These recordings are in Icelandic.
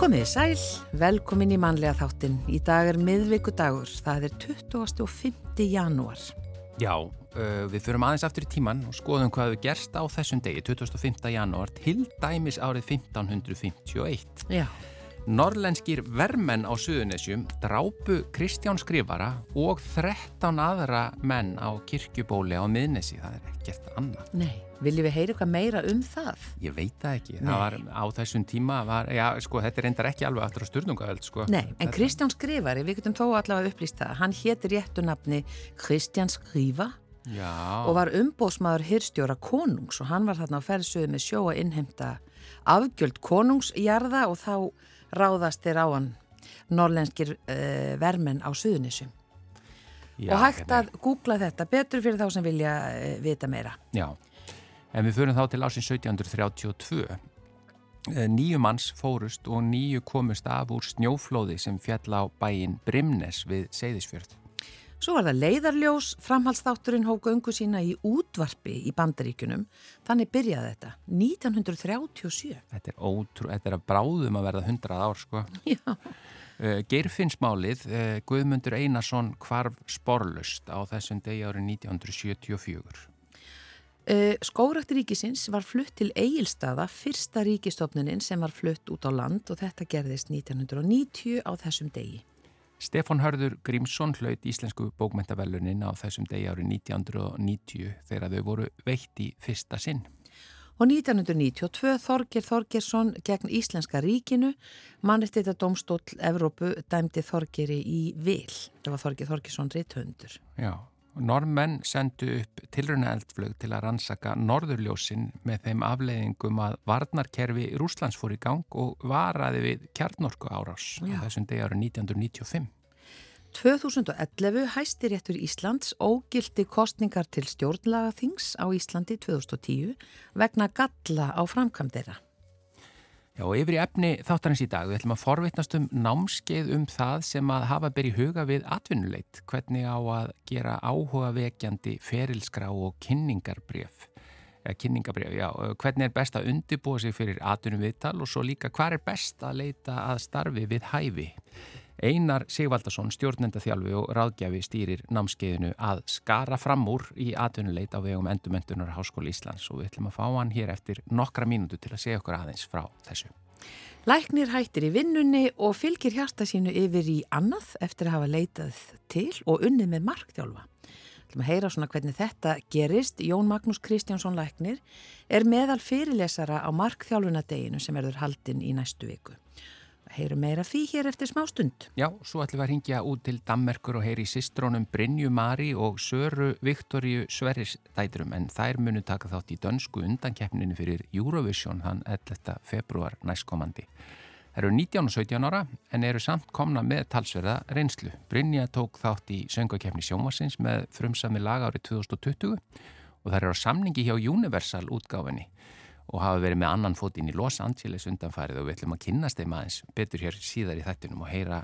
Komið sæl, velkomin í mannlega þáttin. Í dag er miðvíkudagur, það er 25. janúar. Já, við förum aðeins aftur í tíman og skoðum hvað við gerst á þessum degi, 25. janúar, til dæmis árið 1551. Já. Norrlenskir vermenn á Suðunesjum drápu Kristján Skrifara og 13 aðra menn á kirkjubóli á miðnesi, það er ekkert annað. Nei, viljum við heyra eitthvað meira um það? Ég veit það ekki, Nei. það var á þessum tíma, var, já, sko, þetta er reyndar ekki alveg aftur á sturnungaöld, sko. Nei, en Þetta- Kristján Skrifari, við getum þó allavega upplýst það, hann héti réttu nafni Kristján Skrifa Já, og var umbóðsmaður hirstjóra konungs og hann var þarna á ferðsöðu með sjó að innheimta afgjöld konungsjarða og þá ráðast þeir á hann norlenskir uh, vermenn á Suðunisum. já, og hægt að googla þetta betur fyrir þá sem vilja uh, vita meira. Já, en við förum þá til ásins 1732. Eh, Níu manns fórust og níu komust af úr snjóflóði sem fjall á bæin Brimnes við Seyðisfjörð. Svo var það leiðarljós, framhaldsþátturinn hók göngu sína í útvarpi í bandaríkunum. Þannig byrjaði þetta, 1937. Þetta er, ótrú, þetta er að bráðum að verða 100 ár, sko. Já. Uh, Geirfinnsmálið, uh, Guðmundur Einarsson hvarf sporlust á þessum degi árið 1974. Uh, Skórækt ríkisins var flutt til Egilstaða, fyrsta ríkistofnunin sem var flutt út á land og þetta gerðist 1990 á þessum degi. Stefán Hörður Grímsson hlaut íslensku bókmentavelunin á þessum degi árið 1990 þegar þau voru veitt í fyrsta sinn. Og 1992 Þorger Þorgersson gegn Íslenska ríkinu, mannrettita domstóll Evrópu dæmdi Þorgeri í vil. Það var Þorger Þorgersson rithöndur. Já, normenn sendu upp tilruna eldflög til að rannsaka norðurljósin með þeim afleiðingum að varnarkerfi Rúslands fór í gang og varaði við kjarnorku árás Já. á þessum degi árið 1995. 2011 hæsti réttur Íslands ógildi kostningar til stjórnlagaþings á Íslandi 2010 vegna galla á framkvæmdeira. Já, yfir í efni þáttarins í dag, við ætlum að forvitnast um námskeið um það sem að hafa beri huga við atvinnuleit, hvernig á að gera áhuga vekjandi ferilskrá og kynningarbref. Ja, kynningarbref, já, hvernig er best að undibúa sig fyrir atvinnuviðtal og svo líka hvað er best að leita að starfi við hæfi. Einar Sigvaldason, stjórnendaþjálfi og ráðgjafi stýrir námskeiðinu að skara fram úr í atvinnuleit á vegum endumöntunar Háskóli Íslands og við ætlum að fá hann hér eftir nokkra mínútu til að segja okkur aðeins frá þessu. Læknir hættir í vinnunni og fylgir hjarta sínu yfir í annað eftir að hafa leitað til og unnið með markþjálfa. Þú að heyra svona hvernig þetta gerist. Jón Magnús Kristjánsson Læknir er meðal fyrirlesara á markþjálfunadeginu sem verður haldinn í næstu viku. Heyrum meira því hér eftir smá stund. Já, svo ætlum við að ringja út til Dammerkur og heyri sistrónum Brynju Mari og Söru Viktoríu Sverrisdætrum en þær munu taka þátt í dönsku undankeppninu fyrir Eurovision þann 11. februar næstkomandi. Það eru 19 og 17 ára en eru samt komna með talsverða reynslu. Brynja tók þátt í söngakeppni sjómasins með frumsami lag árið 2020 og þær eru á samningi hjá Universal útgáfinni og hafa verið með annan fótinn í Los Angeles undanfarið og við ætlum að kynnast þeim aðeins betur hér síðar í þættinum og heyra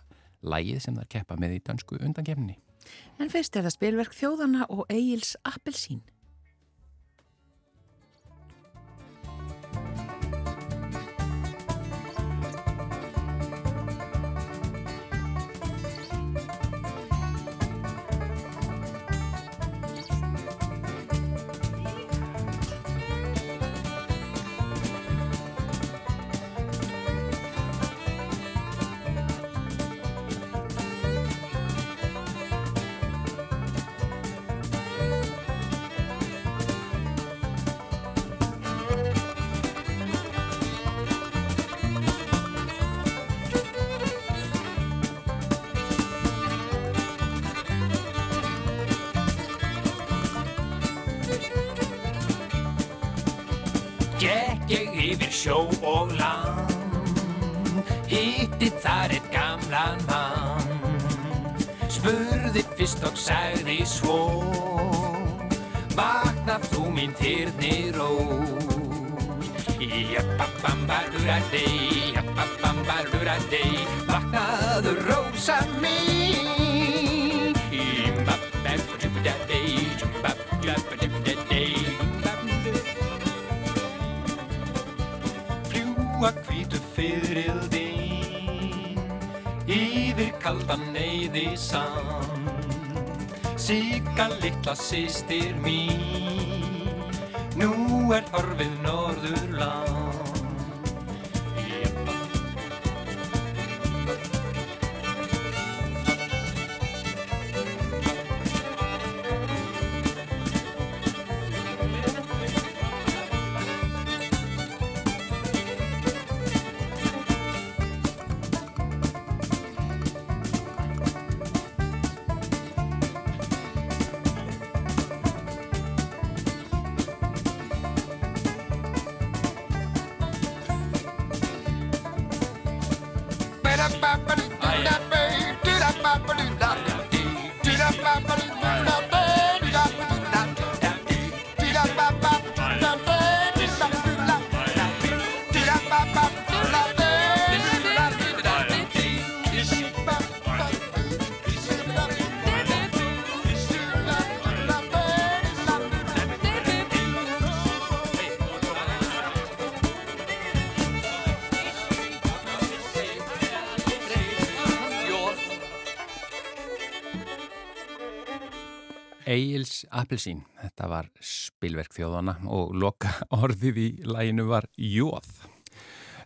lægið sem þær keppa með í dönsku undankefni. En fyrst er það spilverk þjóðana og Egil's Appelsín. Þar eitt gamlan mann. Spurði fyrst og sagði svo Vakna þú mín þyrni rós? Jappabambalurandei Jappabambalurandei Vaknaðu rósa mín. Jappabambalurandei Jappabambalurandei sagði sann Sigga litla sýstir mín Nú er horfið norðurland Egil's Appelsín, þetta var spilverk þjóðana og loka orðið í læginu var Jóð.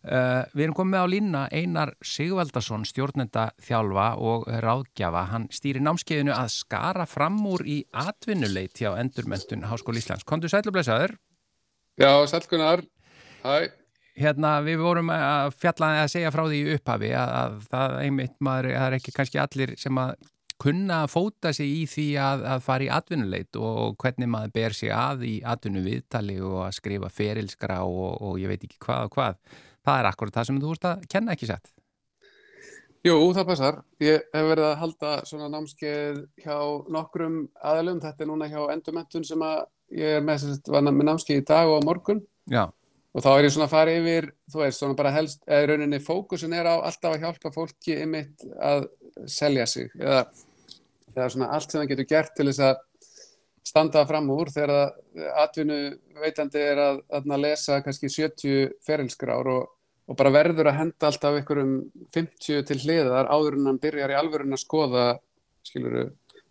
Uh, við erum komið á línna Einar Sigvaldarsson, stjórnenda þjálfa og ráðgjafa. Hann stýri námskeiðinu að skara fram úr í atvinnuleit hjá Endurmentun Háskóli Íslands. Kondur sælublesaður? Já, sælkunar. Hæ. Hérna, við vorum að fjalla að segja frá því upphafi að, að það einmitt maður, það er ekki kannski allir sem að kunna að fóta sig í því að, að fara í atvinnuleit og hvernig maður ber sig að í atvinnu viðtali og að skrifa ferilskra og, og ég veit ekki hvað og hvað. Það er akkurat það sem þú vorust að kenna ekki sett. Jú, það passar. Ég hef verið að halda svona námskeið hjá nokkrum aðalum. Þetta er núna hjá Endurmentun sem ég er með, með námskeið í dag og á morgun. Já. Og þá er ég svona að fara yfir, þú veist, svona bara helst, eða rauninni fókusin er á alltaf að hjálpa fólki ymitt að selja sig eða það er svona allt sem það getur gert til þess að standa fram úr þegar atvinnu veitandi er að, að lesa kannski 70 ferilskrár og, og bara verður að henda alltaf ykkur um 50 til hliðar áður en hann byrjar í alvörun að skoða skiluru,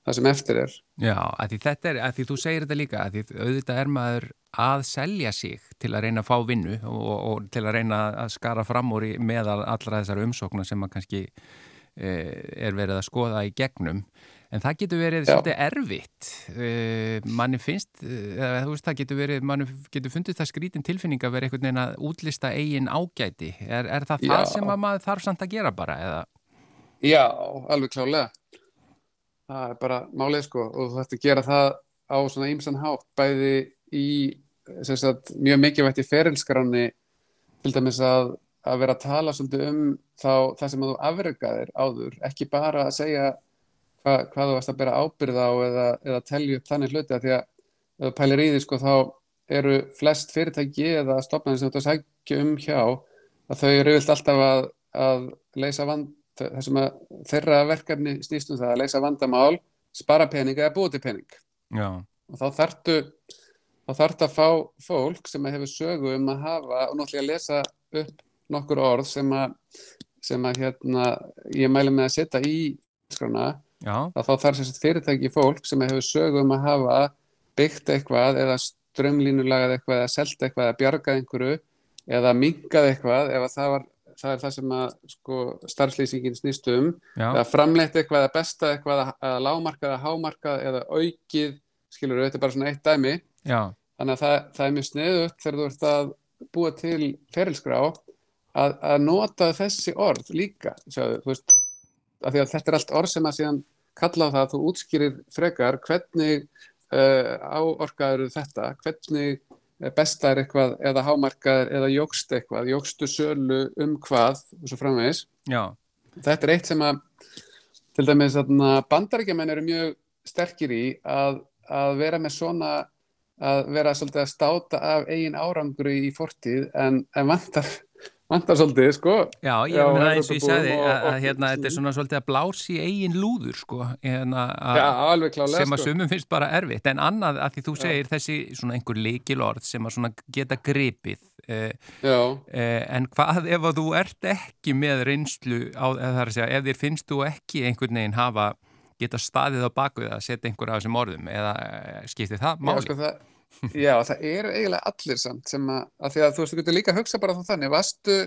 það sem eftir er. Já, að því þetta er, að því þú segir þetta líka, að því auðvitað er maður að selja sig til að reyna að fá vinnu og, og til að reyna að skara fram úr meðal allra þessar umsóknar sem maður kannski eh, er verið að skoða í gegnum En það getur verið Já. svolítið erfitt, uh, manni finnst, eða þú veist það getur verið, manni getur fundið það skrítin tilfinning að vera einhvern veginn að útlista eigin ágæti. Er, er það Já. það sem maður þarf samt að gera bara? Eða? Já, alveg klálega. Það er bara málið sko og þú þarfst að gera það á svona ímsan hátt, bæði í sagt, mjög mikilvægt í ferilskráni, til dæmis að, að vera að tala svolítið um þá, það sem þú afregaðir áður, ekki bara að segja hva, hvað þú varst að bera ábyrð á eða, eða telja upp þannig hluti að því að ef þú pælir í því sko þá eru flest fyrirtæki eða stopnarnir sem þú sækja um hjá að þau eru vilt alltaf að, að leysa vand þessum að þeirra verkefni snýstum það að leysa vandamál, spara pening eða búið til pening Já. og þá þartu þá þartu að fá fólk sem hefur sögu um að hafa og náttúrulega að lesa upp nokkur orð sem að, sem að hérna, ég mælu með að setja í skrana Já. að þá þarf sérst fyrirtæki fólk sem hefur sögum að hafa byggt eitthvað eða strömlínulagað eitthvað eða selgt eitthvað eða bjargað einhverju eða mingað eitthvað ef það, var, það er það sem að sko, starfslýsingin snýst um eða framleitt eitthvað eða besta eitthvað eða lámarkað eða hámarkað eða aukið skilur, þetta er bara svona eitt dæmi Já. þannig að það, það er mjög sniðut þegar þú ert að búa til ferilskrá að, að nota þessi orð líka sjáðu, af því að þetta er allt orð sem að síðan kalla á það að þú útskýrir frekar hvernig uh, áorkaður þetta, hvernig eh, besta er eitthvað eða hámarkaður eða jógst eitthvað, jógstu sölu um hvað og svo framvegis. Já. Þetta er eitt sem að til dæmis bandarækjumenn eru mjög sterkir í að, að vera með svona að vera svolítið að státa af eigin árangru í fortíð en, en vantar vantar svolítið, sko. Já, ég Já, meina eins og ég sagði og- að, að hérna, þetta er svona svolítið að blási eigin lúður, sko, hérna, að, Já, alveg klálega, sem að sko. sumum finnst bara erfitt, en annað að því þú segir þessi svona einhver leikilorð sem að svona geta gripið, eh, Já, eh, en hvað ef að þú ert ekki með reynslu á, það er að segja, ef þér finnst þú ekki einhvern veginn hafa geta staðið á baku það að setja einhver af þessum orðum eða eh, skiptir það já, máli? sko, það, já, það eru eiginlega allir samt sem að, að því að þú veist, þú getur líka að hugsa bara þá þannig, varstu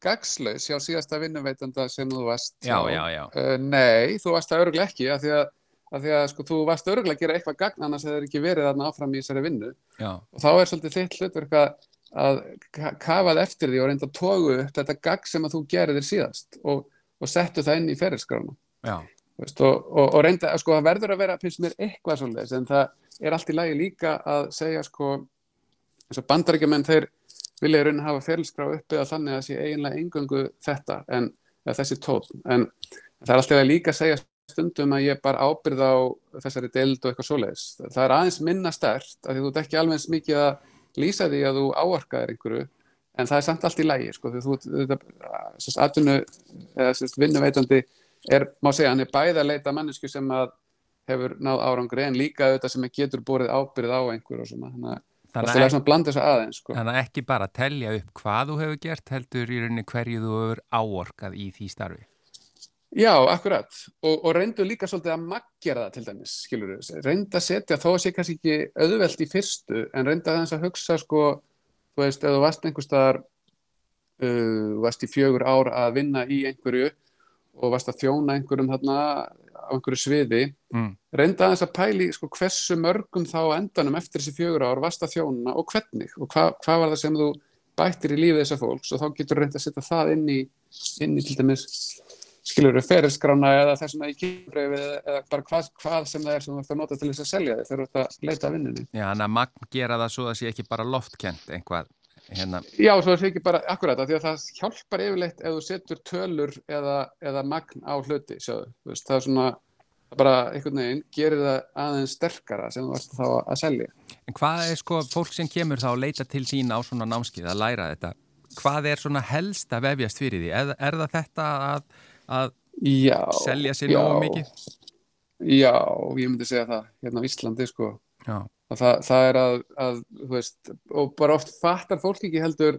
gagslaus hjá síðasta vinnuveitanda sem þú varst Já, hjá? já, já. Uh, nei, þú varst það örgulega ekki, af því að, af því að sko, þú varst örgulega að gera eitthvað gagn annars hefur ekki verið þarna áfram í þessari vinnu Já, og þá er svolítið þitt hlutverk að, að ka- kafað eftir því og reynda að tógu upp þetta gagn sem að þú gerir þér síðast og, og settu það inn í ferilskrána og, og, og reynda, sko, það verður að vera finnst mér eitthvað svolítið, er allt í lagi líka að segja, sko eins og bandaríkjumenn, þeir vilja í raunin hafa ferilskrá uppi að þannig að sé eiginlega engöngu þetta, en þessi tótt, en það er alltaf líka að segja stundum að ég bara ábyrð á þessari deild og eitthvað svoleiðis. Það er aðeins minna stert, af því þú ert ekki alveg mikið að lýsa því að þú áorkaðir einhverju, en það er samt allt í lægi sko, því þú, þetta, atvinnu eða vinnuveitandi er, má segja, hann er bæði að leita mannesku sem að hefur náð árangri en líka auðvitað sem getur borið ábyrð á einhver og svona, þannig að það er að, svona að blanda þessu aðeins sko. þannig að ekki bara telja upp hvað þú hefur gert, heldur í rauninni hverju þú hefur áorkað í því starfi. Já, akkurat, og, og reyndu líka svolítið að maggjara það til dæmis, skilur við, reyndu að setja, þó að sé kannski ekki auðvelt í fyrstu, en reyndu aðeins að hugsa, sko, þú veist, ef þú varst einhver staðar, uh, varst í fjögur ár að vinna í einhverju og varst að þjóna einhverjum þarna á einhverju sviði, Mm. reyndu aðeins að pæli, sko, hversu mörgum þá endanum eftir þessi fjögur ár varst að þjóna og hvernig, og hva, hvað var það sem þú bættir í lífið þessa fólks og þá getur reyndu að setja það inn í, inn í til dæmis skilur við ferilskrána eða þessum að í kynbreyfi eða bara hvað, hvað sem það er sem þú ert að nota til þess að selja þig þegar þú ert að leita að vinnunni. Já, þannig að magn gera það svo að sé ekki bara loftkent einhvað, hérna, Já, svo það ekki bara akkurat að því að það hjálpar yfirleitt ef þú setur tölur eða, eða magn á hluti, sjáðu, veist, það er svona bara einhvern veginn gerir það aðeins sterkara sem þú ert þá að selja. en hvað er sko fólk sem kemur þá að leita til sín á svona námskið að læra þetta, hvað er svona helst að vefjast fyrir því, er, er það þetta að, að Já. selja sér nógu mikið? Já, ég myndi segja það hérna á Íslandi, sko. Já, það, það er að, að veist, og bara oft fattar fólk ekki heldur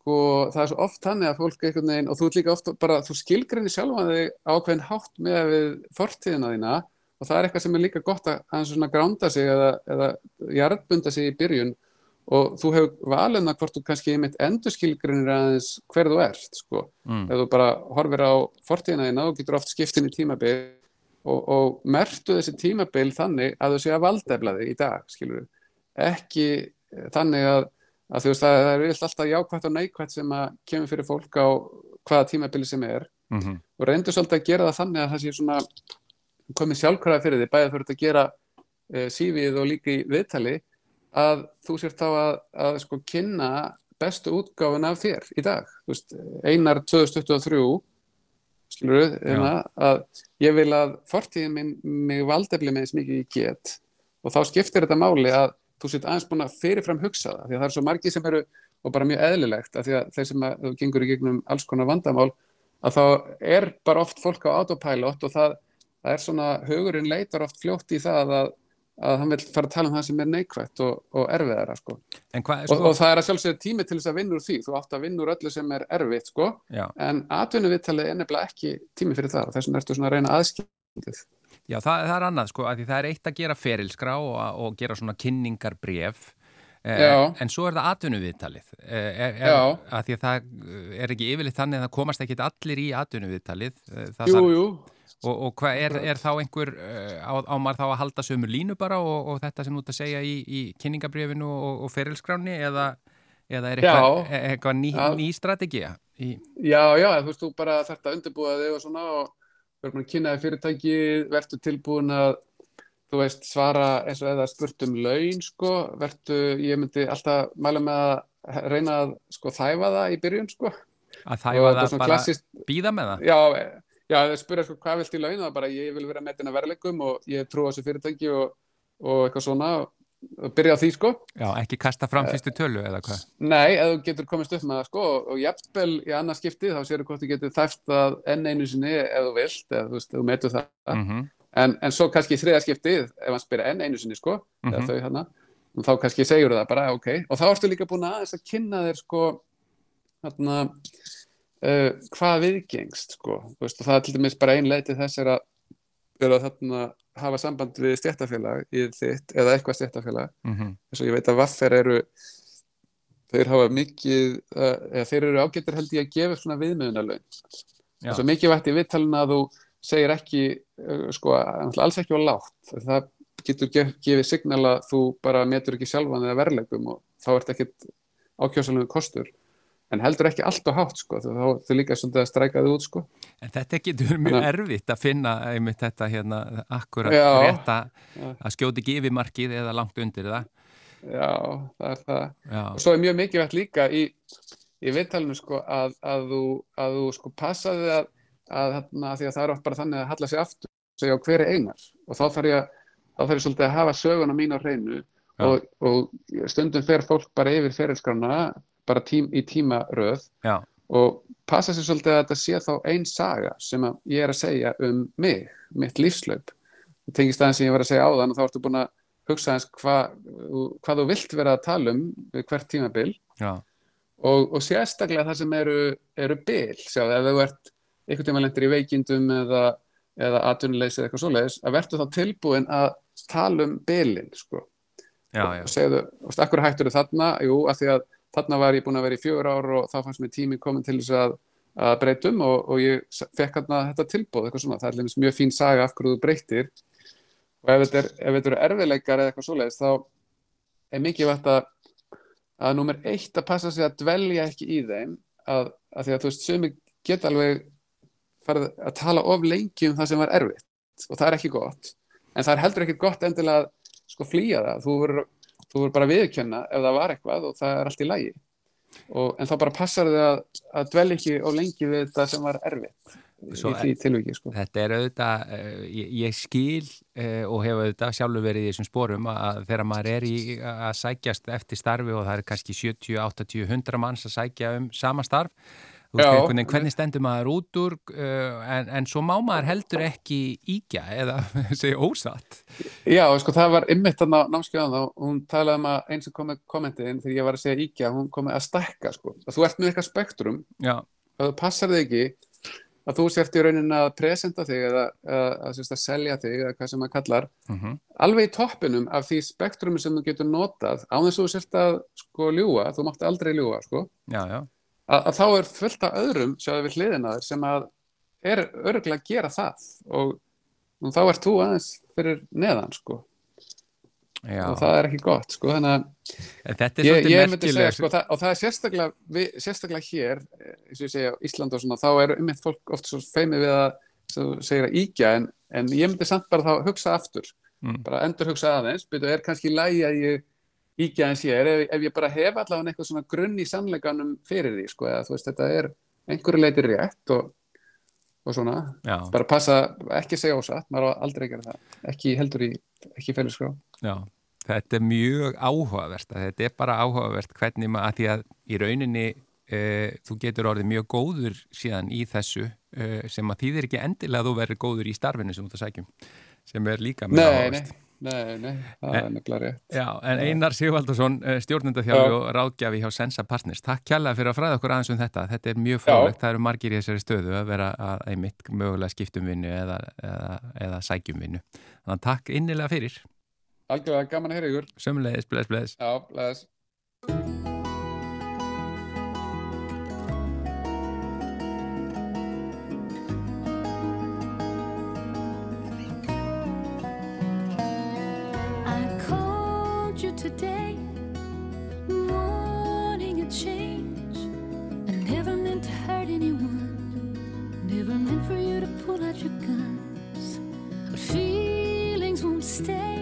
sko, það er svo oft þannig að fólk einhvern veginn, og þú ert líka oft bara, þú skilgreinir sjálfan þig ákveðin hátt með við fortíðina þína. Og það er eitthvað sem er líka gott að hans svona gránda sig eða, eða jarðbunda sig í byrjun. Og þú hefur valina hvort þú kannski einmitt endur skilgreinir aðeins hver þú ert, sko. Mm. ef þú bara horfir á fortíðina þína og getur oft skiptin í tímabil og, og mertu þessi tímabil þannig að þú sé að valdefla þig í dag skilur ekki eh, þannig að, að þú veist að það er alltaf jákvætt og neikvætt sem að kemur fyrir fólk á hvaða tímabili sem er. Mm og reyndu svolítið að gera það þannig að það sé svona komið sjálfkrafa fyrir þig bæðið fyrir að gera e, sífið og líka í viðtali að þú sér þá að, að sko kynna bestu útgáfun af þér í dag. Þú veist, einar 2023 skilur við hérna, að ég vil að fortíðin minn mig valdefli með eins mikið ég get. Og þá skiptir þetta máli að þú sétt aðeins búin að fyrirfram hugsa það því að það er svo margið sem eru og bara mjög eðlilegt að því að þeir sem að gengur í gegnum alls konar vandamál að þá er bara oft fólk á autopilot og það, það er svona hugurinn leitar oft fljótt í það að, að hann vil fara að tala um það sem er neikvætt og, og erfiðara sko. Hvað er og, sko, og það er að sjálfsögðu tími til þess að vinna úr því. Þú átt að vinna úr öllu sem er erfitt sko. já, en atvinnuviðtalið er nefnilega ekki tími fyrir það. Og þess vegna ertu svona að reyna aðskildið já það, það er annað sko, því það er eitt að gera ferilskrá og, og gera svona kynningarbref eh, en svo er það atvinnuviðtalið. Eh, er, er, að því að það er ekki yfirleitt þannig að það komast ekki allir í atvinnuviðtalið. Eh, það Jú, þarf- jú, og, og hvað er, er þá einhver eh, á, á maður þá að halda sömu línu bara og, og þetta sem þú ert að segja í, í kynningabrefinu og, og ferilskráni eða, eða er eitthvað, Já. e- eitthvað ný, Já. ný strategía í, já, já, þú veist, þú bara þarft að undirbúa þig og svona og verður búin að kynna þig fyrirtæki, verður tilbúin að þú veist, svara eins og eða spurt um laun, sko, verður, ég myndi alltaf mæla með að reyna að sko þæfa það í byrjun, sko. að þæfa það bara klassískt- býða með það Já, já, það spyrja sko hvað vilt í laun, það er bara ég vil vera með þetta verðleikum og ég trú á þessu fyrirtæki og, og eitthvað svona byrja á því sko. Já, ekki kasta fram fyrstu tölu eða hvað? Nei, ef þú getur komist upp með það sko og, og jafnvel í annað skipti þá séu hvort þú getur þæft að enn einu sinni ef þú vilt, eða þú veist, þú metur það. Mm en, en svo kannski í þriða skiptið ef hann spyrir enn einu sinni sko Mhm. eða þau hana, þá kannski segjur það bara ok, og þá ertu líka búin aðeins að kynna þér sko þarna uh, hvað viðgengst sko, veist, og það er til dæmis bara ein leið til þess er að, er að þarna hafa samband við stjættafélag í þitt, eða eitthvað stjættafélag -hmm. þess að ég veit að Vaffer eru þeir hafa mikið uh, eða þeir eru ágættir held ég að gefa svona viðmiðunarlaun. Þess að mikið vært í viðtalinu að þú segir ekki uh, sko, alls ekki á lágt. Það getur gef, gefið signal að þú bara metur ekki sjálfan eða verðlegum og þá ert ekkit ákjósalegu kostur en heldur ekki allt á hátt sko, þá þau líka svolítið að stræka þið út sko. En þetta getur mjög erfitt að finna einmitt þetta hérna akkurat Já. rétt að, Já. að skjóti ekki yfir markið eða langt undir það. já, það er það Já, og svo er mjög mikilvægt líka í, í viðtalinu sko að, að þú, að þú sko passaði að, að, að því að það er oft bara þannig að halla sig aftur og segja hver er einar og þá þarf ég, þá þarf ég svolítið að hafa söguna mín á hreinu og, og stundum fer fólk bara yfir ferilskrana bara tím, í tímaröð já, og passa sér svolítið að þetta sé þá ein saga sem ég er að segja um mig, mitt lífslaup það tengist aðeins sem ég var að segja áðan og þá ertu búin að hugsa eins hvað, hvað þú vilt vera að tala um við hvert tímabil. Og, og sérstaklega það sem eru, eru bil, sjáðu, ef þú ert einhvern tíma lendir í veikindum eða, eða atvinnuleysi eða eitthvað svoleiðis að verður þá tilbúin að tala um bilin, sko. Já, já. og segðu, akkur hættur þarna, jú, af því að þarna var ég búin að vera í fjögur ár og þá fannst mér tími komin til þess að, að breytum og, og ég fekk hérna þetta tilbúð, eitthvað svona, það er alveg mjög fín saga af hverju þú breytir. Og ef þetta, er, eru erfiðleikar eða eitthvað svoleiðis þá er mikið vægt að að númer eitt að passa sig að dvelja ekki í þeim að, að því að þú veist, sumi geta alveg farið að tala of lengi um það sem var erfitt og það er ekki gott. En það er heldur ekki gott endilega að sko flýja það, þú verður þú verður bara að viðurkenna ef það var eitthvað og það er allt í lagi og, en þá bara passar þið að, að dvelja ekki of lengi við þetta sem var erfitt Svo í því tilviki sko. Þetta er auðvitað, uh, ég, ég skil uh, og hef auðvitað sjálfur verið í þessum sporum að þegar maður er í að sækjast eftir starfi og það er kannski 70, 80, 100 manns að sækja um sama starf veist hvernig stendur maður út úr uh, en, en svo má maður heldur ekki íkja eða segja ósatt. Já, sko, það var ymmit þarna á námskeiðan þá, hún talaði um að eins sem kom með kommentið inn þegar ég var að segja íkja, hún kom með að stækka sko, að þú ert með eitthvað spektrum Já, að þú passar þig ekki að þú sért í rauninni að presenta þig eða að, að, að selja þig eða hvað sem maður kallar mm alveg í toppinum af því spektrumi sem þú getur notað á þess að þú sért að sko ljúa, þú mátti aldrei ljúa sko, já, já, að, að þá er fullt af öðrum sjáðu við hliðina þér sem að er örgulega að gera það og, og þá ert þú aðeins fyrir neðan sko já. og það er ekki gott sko þannig að ég, ég myndi segja sko það, og það er sérstaklega, við, sérstaklega hér eh, eins og ég segja á Ísland og svona þá er ummitt fólk oft svo feimið við að segir að íkja en, en ég myndi samt bara þá hugsa aftur Mm. bara endur hugsa aðeins, byrju er kannski lægi að ég íkja eins ég er ef, ef ég bara hef allavega eitthvað svona grunn í sannleikanum fyrir því sko eða þú veist þetta er einhverju leiti rétt og, og svona Já, bara passa, ekki segja ósatt maður á aldrei að gera það, ekki heldur í ekki félagskrá já Þetta er mjög áhugavert þetta er bara áhugavert hvernig maður, að því að í rauninni uh, þú getur orðið mjög góður síðan í þessu uh, sem að þýðir ekki endilega að þú verður góður í starfinu sem þú ert að sækjum sem er líka mjög áhugavert nei, nei, það er nefnilega rétt. Já, en Einar Sigvaldarsson, stjórnendaþjálfi Já. og ráðgjafi hjá Sensa Partners. Takk kjærlega fyrir að fræða okkur aðeins um þetta. Þetta er mjög frólægt, það eru margir í þessari stöðu að vera að einmitt mögulega skiptum vinnu eða, eða, eða sækjum vinnu. Þannig að takk innilega fyrir. Algjörlega gaman að heyra ykkur. Sömulegis, bless, bless. Já, bless to your guns. But feelings won't stay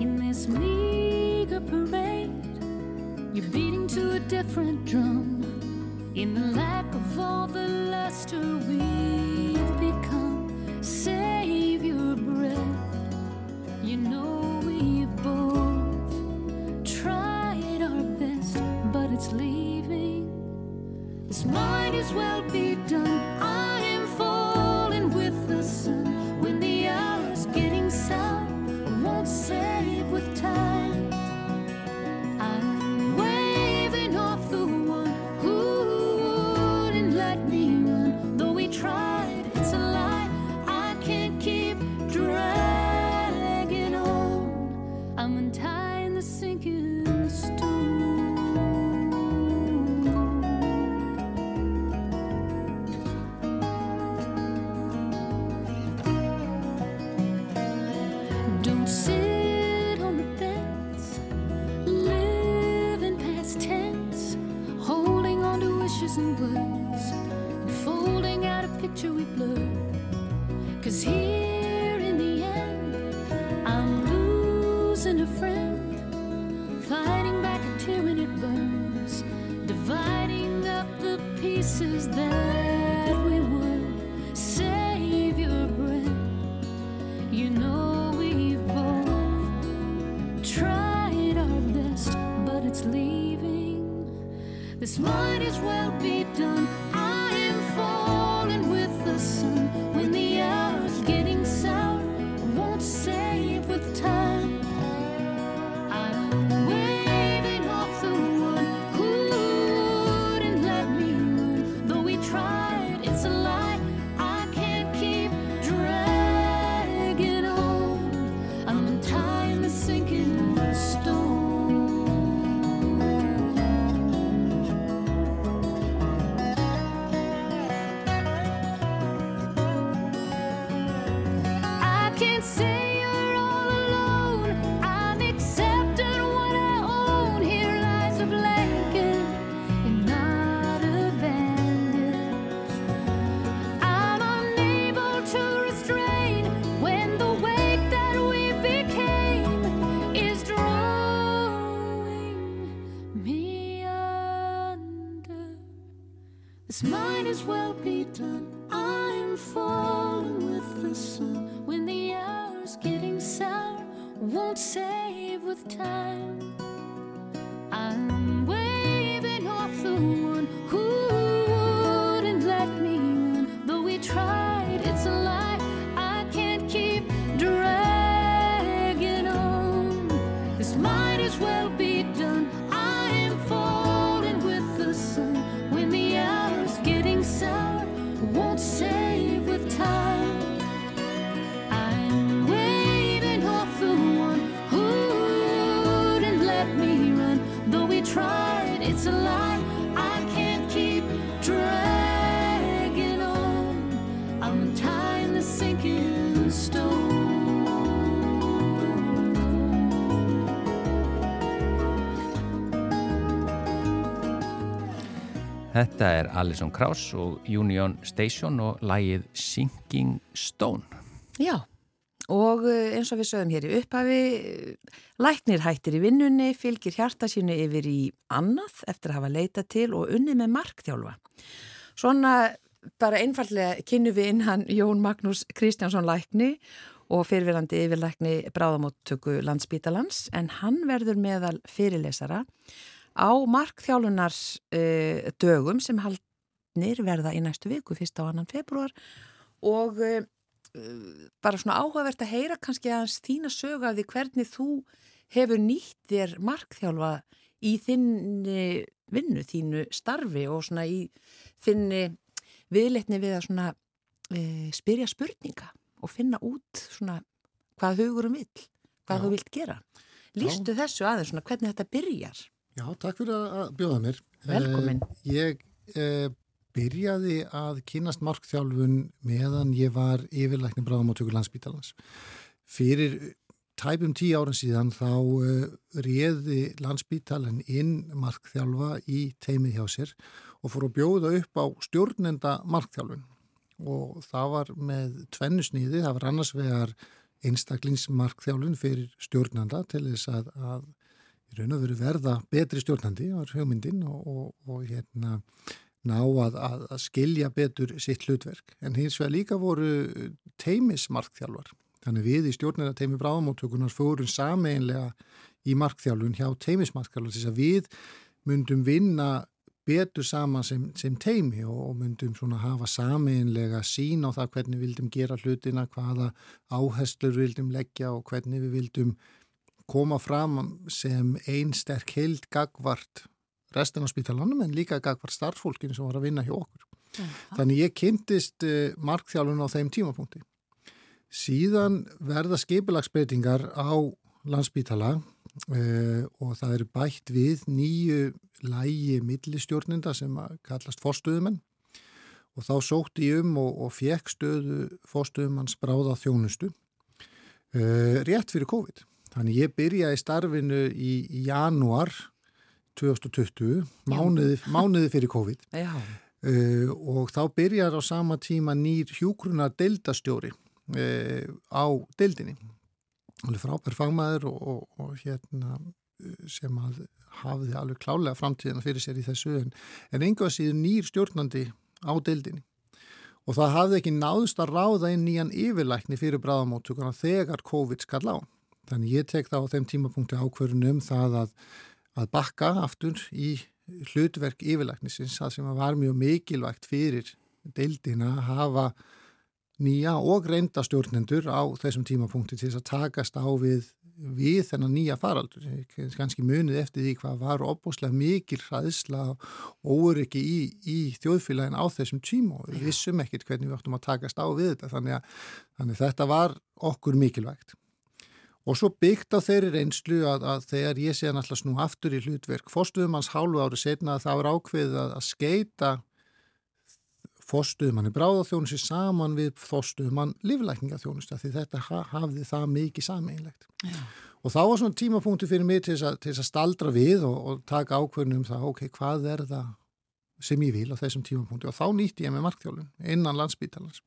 in this meager parade. You're beating to a different drum in the lack of all the luster we've become. Save your breath. You know we've both tried our best, but it's leaving. This might as well be Þetta er Alison Krauss og Union Station og lægið Sinking Stone. Já, og eh, eins og við sögum hér í upphafi, eh, læknir hættir í vinnunni, fylgir hjarta sínu yfir í annað eftir að hafa leita til og unni með markþjálfa. Svona bara einfallega kynnu við inn hann Jón Magnús Kristjánsson lækni og fyrirverandi yfirlækni bráðamóttöku landsbítalans en hann verður meðal fyrirlesara á markþjálfunars uh, dögum sem haldnir verða í næstu viku, fyrst á annan februar og uh, bara svona áhugavert að heyra kannski að þína sögu af því hvernig þú hefur nýtt þér markþjálfa í þinni vinnu, þínu starfi og svona í þinni viðleitni við að svona e, spyrja spurninga og finna út svona hvað hugurum vill, hvað Já. þú vilt gera. Lýstu þessu aðeins svona hvernig þetta byrjar. Já, takk fyrir að bjóða mér. Velkomin. Eh, Ég eh, byrjaði að kynast markþjálfun meðan ég var yfirlækni bráðamáttöku landsbítalans. Fyrir tæpum tíu ára síðan þá uh, réði landsbítalinn inn markþjálfa í teimið hjá sér og fór að bjóða upp á stjórnenda markþjálfun og það var með tvennu sniði, það var annars vegar einstaklingsmarkþjálfun fyrir stjórnanda til þess að, að í raun og veru verða betri stjórnandi var hugmyndin og, og, og hérna ná að, að, að skilja betur sitt hlutverk. En hins vegar líka voru teimismarkþjálfar. Þannig við í stjórnina teimi bráðamóttökunar fórum sameinlega í markþjálfun hjá teimismarkþjálfur þess að við myndum vinna betur saman sem, sem teimi og myndum svona hafa sameinlega sín á það hvernig við vildum gera hlutina, hvaða áherslur við vildum leggja og hvernig við vildum koma fram sem einn sterk heild gagvart restin á spítalanum en líka gagvart starffólkinu sem var að vinna hjá okkur. Ja. Þannig ég kynntist uh, markþjálfun á þeim tímapunkti. Síðan verða skipilagsbreytingar á landsbítala uh, og það eru bætt við nýju lægi millistjórninda sem kallast fórstuðumenn og þá sótti ég um og, og fekk stöðu fórstuðumanns bráða þjónustu uh, rétt fyrir COVID. Þannig ég byrjaði starfinu í, í januar 2020, mánuði, mánuði fyrir COVID uh, og þá byrjar á sama tíma nýr hjúgruna deildastjóri uh, á deildinni. Það er frábær fagmaður og, og, og hérna sem að hafði alveg klálega framtíðina fyrir sér í þessu en, en einhvað síður nýr stjórnandi á deildinni og það hafði ekki náðust að ráða inn nýjan yfirlækni fyrir bráðamóttökuna þegar COVID skall á. Þannig ég tek það á þeim tímapunkti ákverðunum það að, að bakka aftur í hlutverk yfirlæknisins það sem var mjög mikilvægt fyrir deildina að hafa nýja og reynda stjórnendur á þessum tímapunkti til þess að takast á við við þennan nýja faraldur. Kannski munið eftir því hvað var opbúslega mikil hraðisla og óryggi í, í þjóðfélagin á þessum tíma og við vissum ekkert hvernig við áttum að takast á við þetta. Þannig að, þannig að þetta var okkur mikilvægt og svo byggt á þeirri reynslu að, að þegar ég sé að alltaf snú aftur í hlutverk fórstuðum hans hálfu ári setna að það var ákveðið að, að skeita fórstuðumann í bráðaþjónusi saman við fórstuðumann líflækningaþjónusi því þetta hafði það mikið sameinlegt. Já. Og þá var svona tímapunkti fyrir mig til þess að staldra við og, og taka ákveðnum um það, ok, hvað er það sem ég vil á þessum tímapunkti og þá nýtti ég með markþjálun innan landsbítalans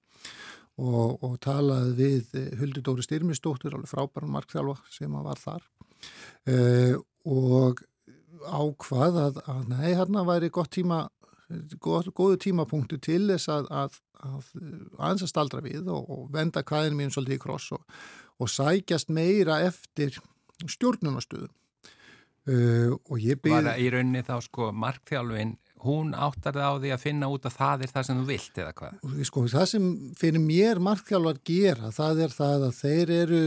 og, og talaði við eh, Huldur Dóri Styrmistóttur, alveg frábæran markþjálfa sem var þar uh, og ákvað að, að nei, hérna væri gott tíma góð, góðu tímapunktu til þess að, að, að aðeins að staldra við og, og venda kvæðinu mín svolítið í kross og, og sækjast meira eftir stjórnunastöðum uh, og ég byrði... Var það í rauninni þá sko markþjálfin hún áttar það á því að finna út að það er það sem þú vilt eða hvað? Sko það sem fyrir mér markþjálfar gera það er það að þeir eru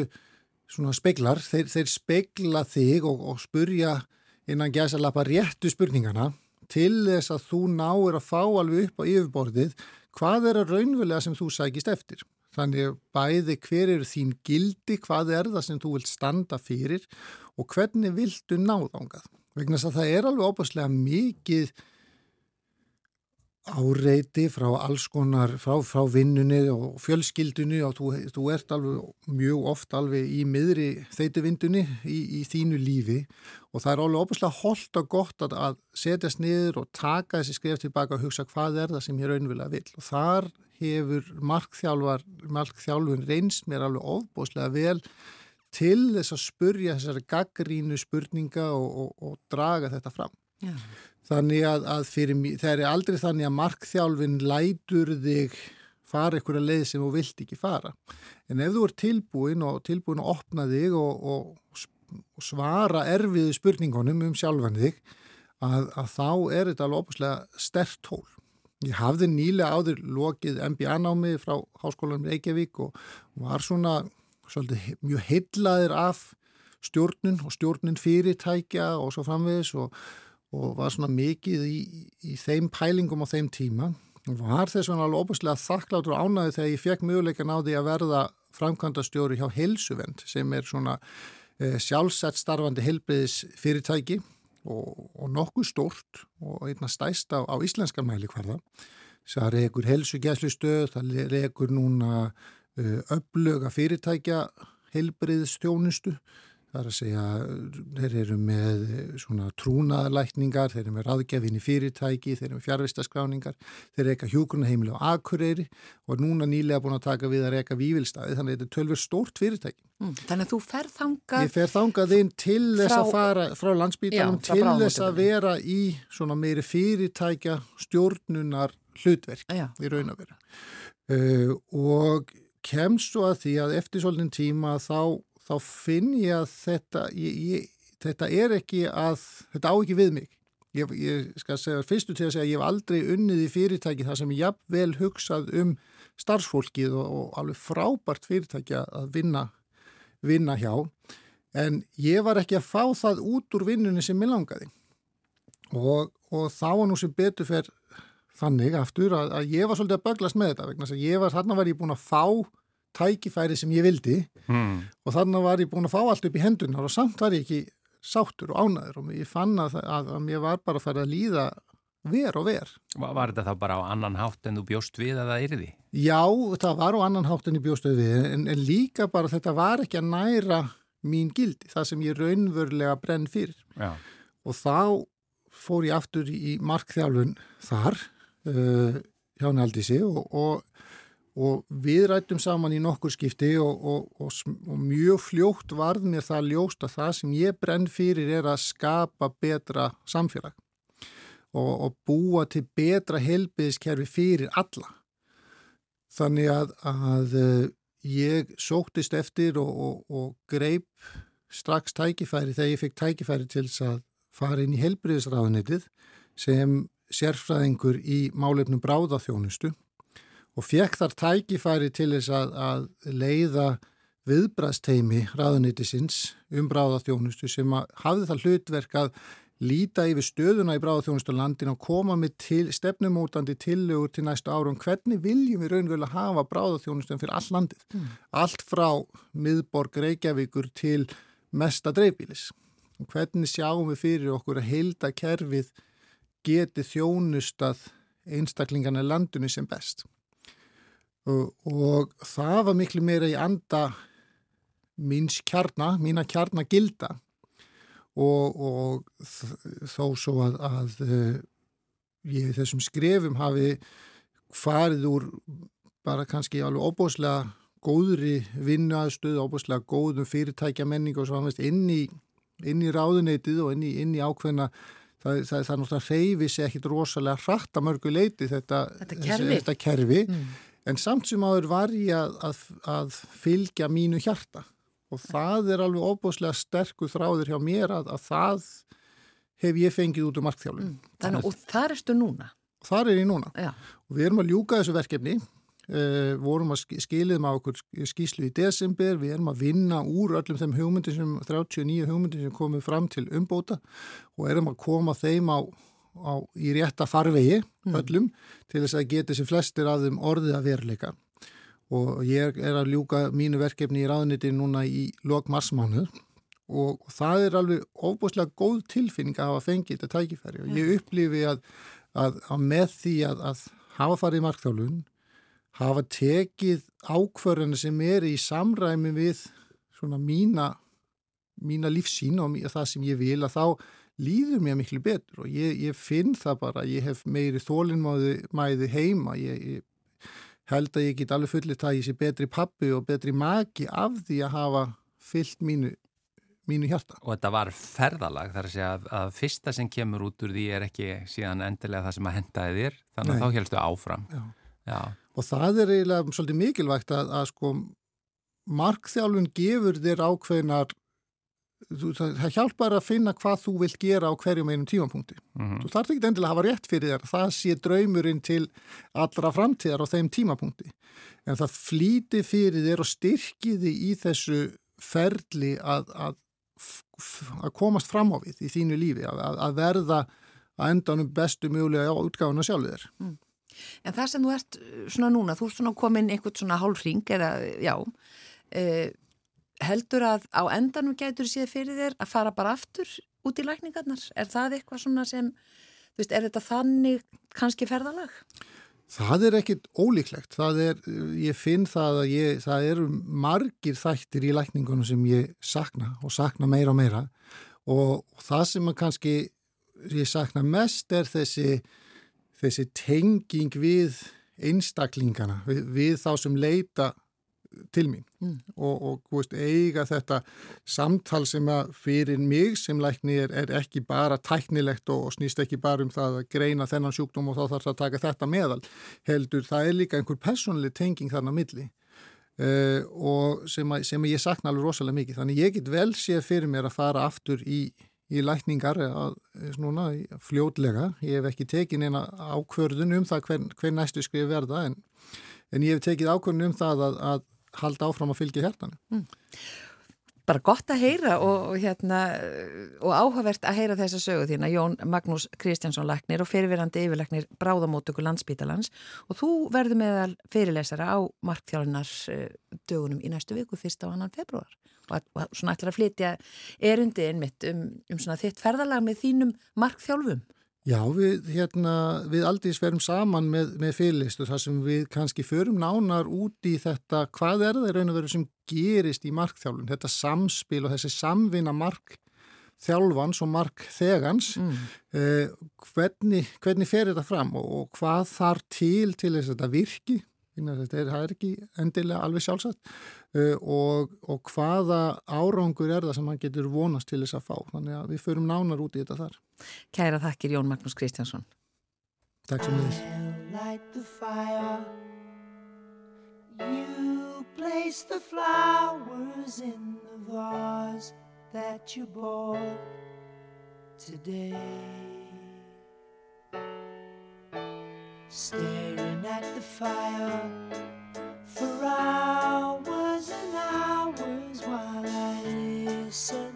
svona speglar, þeir, þeir spegla þig og, og spurja innan gæsa lappa réttu spurningana til þess að þú náir að fá alveg upp á yfirborðið hvað er að raunverulega sem þú sækist eftir. Þannig bæði hver eru þín gildi, hvað er það sem þú vilt standa fyrir og hvernig viltu náðangað. Vegna þess að það er alveg óbúslega mikið áreiti frá alls konar, frá, frá vinnunni og fjölskyldunni og þú, þú ert alveg mjög oft alveg í miðri þeituvindunni í, í þínu lífi og það er alveg óbúslega holdt og gott að, að setjast niður og taka þessi skrif tilbaka og hugsa hvað er það sem ég raunverulega vil og þar hefur markþjálfar, markþjálfun reynst mér alveg óbúslega vel til þess að spurja þessari gaggrínu spurninga og, og, og draga þetta fram. Já. Þannig að, að fyrir mér, það er aldrei þannig að markþjálfin lætur þig fara ykkur að leið sem þú vilt ekki fara. En ef þú er tilbúin og tilbúin að opna þig og, og, svara erfiðu spurningunum um sjálfan þig, að, að þá er þetta alveg opuslega stert tól. Ég hafði nýlega áður lokið MBA-námi frá Háskólanum Reykjavík og var svona svolítið, mjög heillaðir af stjórnun og stjórnun fyrirtækja og svo framvegis og og var svona mikið í, í þeim pælingum á þeim tíma og var þess vegna alveg óbúslega þakklátur og ánaði þegar ég fekk möguleika náði að verða framkvæmdastjóri hjá Helsuvend sem er svona e, sjálfsett starfandi helbriðis fyrirtæki og, og nokkuð stort og einna stæst á, á íslenskar mæli hverða. Það reykur helsugæslustöð, það reykur núna e, öflöga fyrirtækja helbriðstjónustu Það er að segja, þeir eru með svona trúnaðalækningar, þeir eru með ráðgefin í fyrirtæki, þeir eru með fjárvistaskráningar, þeir reyka hjókunaheimili á Akureyri og núna nýlega búin að taka við að reyka vývilstaði, þannig að þetta er tölver stórt fyrirtæki. Mm, þannig að þú fer þangað... Ég fer þangað inn til þess að fara frá landsbítanum, til þess að vera í svona meiri fyrirtækja stjórnunar hlutverk Já. í raun að vera. Uh, og kemst svo að því að eftir svolítinn tíma þá þá finn ég að þetta, ég, ég, þetta er ekki að, þetta á ekki við mig. ég, ég skal segja fyrstu til að segja að ég hef aldrei unnið í fyrirtæki þar sem ég jafnvel hugsað um starfsfólkið og, og alveg frábært fyrirtæki að vinna, vinna hjá en ég var ekki að fá það út úr vinnunni sem ég langaði og, og þá var nú sem betur fer þannig aftur að, að ég var svolítið að böglast með þetta vegna að ég var, þarna var ég búin að fá tækifæri sem ég vildi mm. og þarna var ég búin að fá allt upp í hendunar og samt var ég ekki sáttur og ánaður og ég fann að, að, að mér var bara að fara að líða ver og ver. Var, þetta þá bara á annan hátt en þú bjóst við að það yrði? Já, það var á annan hátt en ég bjóst við en, en líka bara þetta var ekki að næra mín gildi, það sem ég raunverulega brenn fyrir. Já. Og þá fór ég aftur í markþjálfun þar uh, hjá Naldísi og, og, og við rættum saman í nokkur skipti og, og mjög fljótt varð mér það ljóst að það sem ég brenn fyrir er að skapa betra samfélag og búa til betra helbiðiskerfi fyrir alla. Þannig að, að uh, ég sóktist eftir og greip strax tækifæri þegar ég fikk tækifæri til þess að fara inn í helbriðisræðunitið sem sérfræðingur í málefnum bráðaþjónustu og fekk þar tækifæri til þess að, að leiða viðbrasteimi ræðunitisins um bráðaþjónustu sem hafði það hlutverk að líta yfir stöðuna í bráðaþjónustu landin og koma með til, stefnumótandi tillögur til næstu árum hvernig viljum við raunverulega hafa bráðaþjónustum fyrir all landið. Mm. Allt frá miðborg Reykjavíkur til mesta dreifbílis hvernig sjáum við fyrir okkur að heilda kerfið geti þjónustað einstaklingarna landinu sem best og, það var miklu meira í anda míns kjarna, mína kjarna gilda og, og þó svo að, að eh, ég þessum skrefum hafi farið úr bara kannski alveg óbúslega góðri vinnuaðstöð, óbúslega góðum fyrirtækja menning og svo inn í inn í ráðuneytið og inn í, inn í ákveðna það, er náttúrulega reyfi sér ekkit rosalega hratt að mörgu leiti þetta, þetta kerfi, þetta kerfi. Mm. En samt sem áður var ég að, að, að fylgja mínu hjarta og það er alveg óbúslega sterkur þráður hjá mér að, að það hef ég fengið út úr markþjálun. Mm. Þannig, og þar erstu núna? Þar er ég núna Já. og við erum að ljúka þessu verkefni Uh, vorum að skiliðum á okkur skíslu í desember, við erum að vinna úr öllum þeim hugmyndir sem 39 hugmyndir sem komið fram til umbóta og erum að koma þeim á, á í rétta farvegi mm. öllum til þess að geta þessi flestir að þeim orðið að veruleika. Og ég er að ljúka mínu verkefni í ráðniti núna í lok marsmánuð og það er alveg óbúslega góð tilfinning að hafa fengið þetta tækifæri. Og ég upplifi að, að, að með því að, að hafa farið í markþjálun hafa tekið ákvarðinu sem er í samræmi við svona mína, mína lífsín og það sem ég vil að þá líður mér miklu betur og ég, ég finn það bara, ég hef meiri þólinnmæði heima, ég, ég held að ég get alveg fullið það ég sé betri pappi og betri maki af því að hafa fyllt mínu, mínu hjarta. Og þetta var ferðalag þar að segja að, að fyrsta sem kemur út úr því er ekki síðan endilega það sem að hendaði þér, þannig að Nei. þá helstu áfram. Já. Já og það er eiginlega svolítið mikilvægt að, að sko markþjálfun gefur þér ákveðnar það hjálpar að finna hvað þú vilt gera á hverjum einum tímapunkti mm -hmm. þú þarf ekki endilega að hafa rétt fyrir þér það sé draumurinn til allra framtíðar á þeim tímapunkti en það flíti fyrir þér og styrki þig í þessu ferli að, að, að komast fram á við í þínu lífi að, að verða að endanum bestu mjögulega á útgáðuna sjálfur þér mm. En það sem þú ert uh, svona núna, þú ert svona komin einhvern svona hálfring eða já, eh, heldur að á endanum gætur séð fyrir þér að fara bara aftur út í lækningarnar? Er það eitthvað svona sem, þú veist, er þetta þannig kannski ferðalag? Það er ekkit ólíklegt. Er, ég finn það að ég, það eru margir þættir í lækningunum sem ég sakna og sakna meira og meira og það sem kannski ég sakna mest er þessi þessi tenging við einstaklingana, við, við þá sem leita til mín mm. og, og veist, eiga þetta samtal sem að fyrir mig sem lækni er, er ekki bara tæknilegt og, og snýst ekki bara um það að greina þennan sjúkdóm og þá þarf það að taka þetta meðal heldur, það er líka einhver personli tenging þarna milli uh, og sem að, sem að ég sakna alveg rosalega mikið, þannig ég get vel séð fyrir mér að fara aftur í, í lækningar að, svona, fljótlega. Ég hef ekki tekið neina ákvörðun um það hver, hver næstu skrif verða en, en ég hef tekið ákvörðun um það að, að halda áfram að fylgja hærtan. Mm. Bara gott að heyra og, hérna, og áhugavert að heyra þessa sögu þína. Jón Magnús Kristjánsson Læknir og fyrirverandi yfirleiknir Bráðamótöku landsbítalans og þú verður meðal fyrirlesara á markþjálunar uh, dögunum í næstu viku, fyrst á annan februar og, og svona ætlar að flytja erundi einmitt um, um svona þitt ferðalag með þínum markþjálfum Já, við, hérna, við aldrei sverum saman með, með fyrirlistu þar sem við kannski förum nánar út í þetta hvað er það raun og veru sem gerist í markþjálfun, þetta samspil og þessi samvinna markþjálfans og markþegans, mm. eh, hvernig, hvernig fer þetta fram og, og hvað þar til til þess að þetta virki, þetta er, er ekki endilega alveg sjálfsagt uh, og, og hvaða árangur er það sem hann getur vonast til þess að fá, þannig að við förum nánar út í þetta þar. Kæra þakkir Jón Magnús Kristjánsson. Takk sem þess. You place the flowers in the vase that you bought today. Staring at the fire for hours and hours while I listen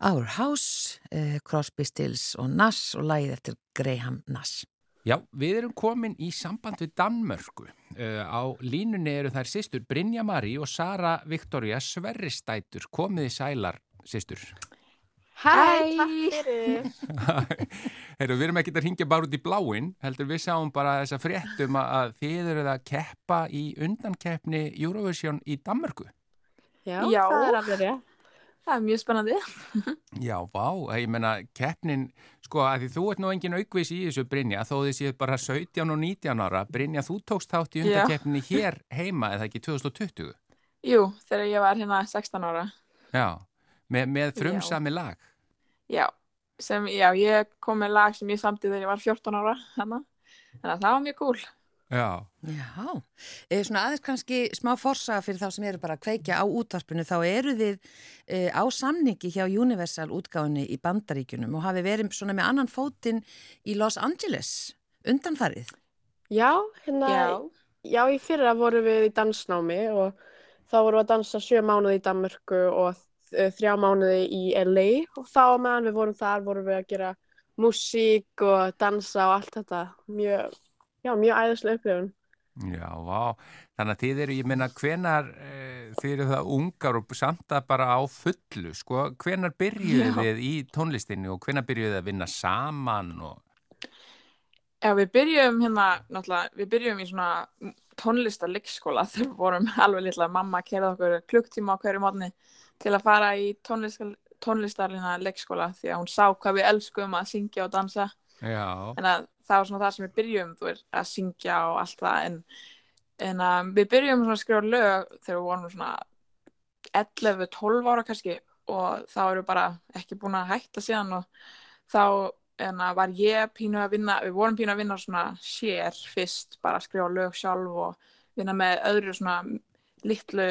Our House, uh, Crosby, Stills og Nass og lægið eftir Graham Nass. Já, við erum komin í samband við Danmörku. Uh, á línunni eru þær sýstur Brynja Marí og Sara Viktoria Sverristætur. Komiði sælar, sýstur. Hæ, takk fyrir. Heyrðu, við erum ekkert að ringja bara út í bláin, heldur við sáum bara þessa fréttum að- að þið eruð að keppa í undankeppni Eurovision í Danmörku. Já, Já. það er alveg rétt. Það er mjög spennandi. Já, vá, ég menna keppnin, sko, að því þú ert nú engin aukvis í þessu Brynja, þó þið séu bara 17 og 19 ára. Brynja, þú tókst þátt í Já. undankeppninni hér heima, eða ekki 2020? Jú, þegar ég var hérna 16 ára. Já, með, með frumsami lag. Já, sem, já, ég kom með lag sem ég samti þegar ég var 14 ára hérna. Þannig að það var mjög cool. Já, Já, e, svona aðeins kannski smá forsaga fyrir þá sem eru bara að kveikja á útvarpinu, þá eru þið e, á samningi hjá Universal útgáðinni í Bandaríkjunum og hafi verið svona með annan fótinn í Los Angeles undanfarið. Já, hérna, Já. já, í fyrra vorum við í dansnámi og þá vorum við að dansa sjö mánuði í Danmörku og eh, þrjá mánuði í LA og þá á meðan við vorum þar vorum við að gera músík og dansa og allt þetta. Mjög, já, mjög æðislega upplifun. já, vá. Þannig að þið eru, ég meina, hvenar e, þið eru það ungar og samt að bara á fullu, sko, hvenar byrjuðu þið í tónlistinni og hvenar byrjuðu þið að vinna saman og... Já, við byrjum hérna, náttúrulega, við byrjum í svona tónlistarleikskóla þegar við vorum alveg litla. Mamma kerði okkur klukktíma á hverju mótni til að fara í tónlistarlina leikskóla því að hún sá hvað við elskum að syngja og dansa. Já, En að það var svona það sem við byrjum, veist, að syngja og allt það. En, en að við byrjum að skrifa lög þegar við vorum svona 11-12 ára kannski og þá við bara ekki búin að hætta síðan og þá að var ég pínu að vinna, við vorum pínu að vinna svona sér fyrst, bara að skrifa lög sjálf og vinna með öðru svona litlu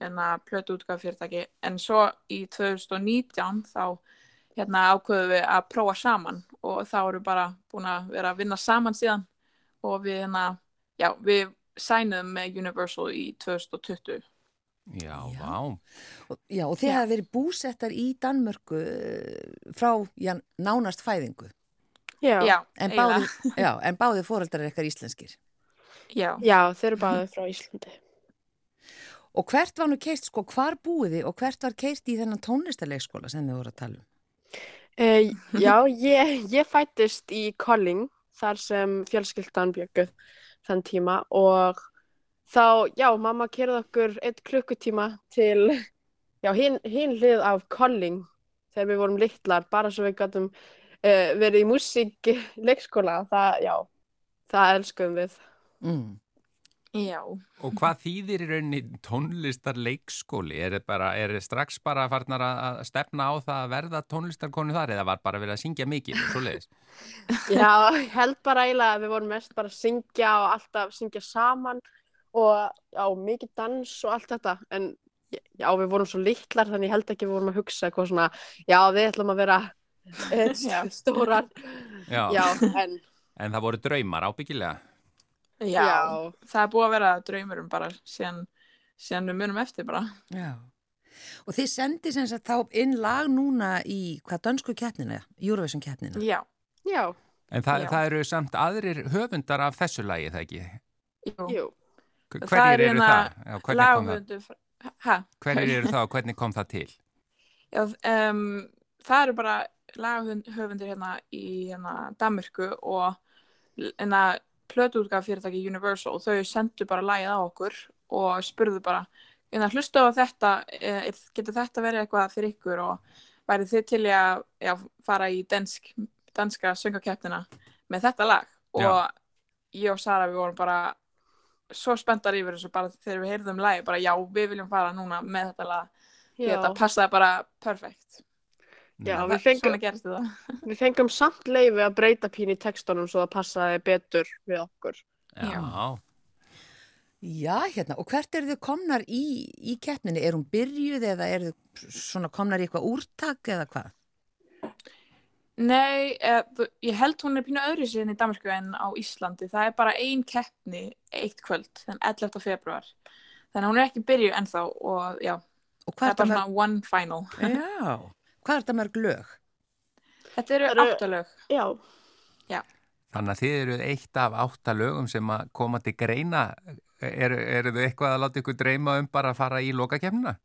að plötu útgáð fyrirtæki, en svo í 2019 þá hérna ákveðum við að prófa saman og þá erum við bara búin að vera að vinna saman síðan og við hérna, já, við sænuðum með Universal í 2020. já, Já. vá. Og, já, og þið Já. hafa verið búsettar í Danmörku eh, frá já, nánast fæðingu. Já, já, Já, En báði, já, en báði fóreldrar er eitthvað íslenskir. Já. þeir eru báðið frá Íslandi. Og hvert var nú keist, sko, hvar búið þið og hvert var keist í þennan tónlistarleikskóla sem þið voru að tala um? Uh, já, ég, ég fættist í Colling, þar sem fjölskyldan bjögguð þann tíma og þá, já, mamma kerði okkur einn klukkutíma til, já, hinn hin hlið af Colling þegar við vorum litlar, bara svo við gætum uh, verið í músík leikskóla, það, já, það elskum við. Mm. Já. Og hvað þýðir í rauninni tónlistar leikskóli? Er þið bara, er þið strax bara farnar að stefna á það að verða tónlistarkonu þar eða var bara verið að syngja mikið og svo leiðis? Já, held bara eiginlega að við vorum mest bara að syngja og alltaf syngja saman og já, mikið dans og allt þetta en já, við vorum svo litlar þannig held ekki við vorum að hugsa eitthvað svona já, við ætlum að vera eh, stórar Já. já, en En það voru draumar ábyggilega? Já. já, Það er búið að vera draumurum bara síðan, síðan við munum eftir bara. Já. Og þið sendi sem sagt þá inn lag núna í hvað dönsku keppnina, Eurovision keppnina. Já. já, En það, Já. það eru samt aðrir höfundar af þessu lagi, það ekki? Jú. jú Hver- Það Hverjir er eru hérna það? Já, hvernig kom það? Hverjir eru það og hvernig kom það til? Já, um, það eru bara lagahöfundir hérna í hérna Danmörku og hérna plötuútgaf fyrirtæki Universal, þau sendu bara lagið á okkur og spurðu bara hérna hlustu á þetta, eh, getur þetta verið eitthvað fyrir ykkur og væri þið til að já, fara í dansk, danska söngakeppnina með þetta lag? Og Já. ég og Sara við vorum bara svo spenntar yfir þessu bara þegar við heyrðum lagi, bara já, við viljum fara núna með þetta lag. Já, þetta passaði bara perfekt Já, Mm. við Það- fengum- við fengum samt leifi að breyta pín í textunum svo það passaði betur við okkur Já. Já, hérna, og hvert eru þið komnar í, í keppninni? Er hún byrjuð eða eru þið svona komnar í eitthvað úrtak eða hvað? Nei, eh, þú- ég held hún er pínu öðru síðan í Danmarku en á Íslandi það er bara ein keppni eitt kvöld þann 11. februar þannig að hún er ekki byrjuð ennþá og já, Og það hvað er er bara svona one final? Já, hvað er þetta mörg lög? Þetta eru eru- áttalög já, Þannig að þið eru eitt af átta lögum sem að koma til greina. Eru, eru þið eitthvað að láta ykkur dreyma um bara að fara í lokakefnina?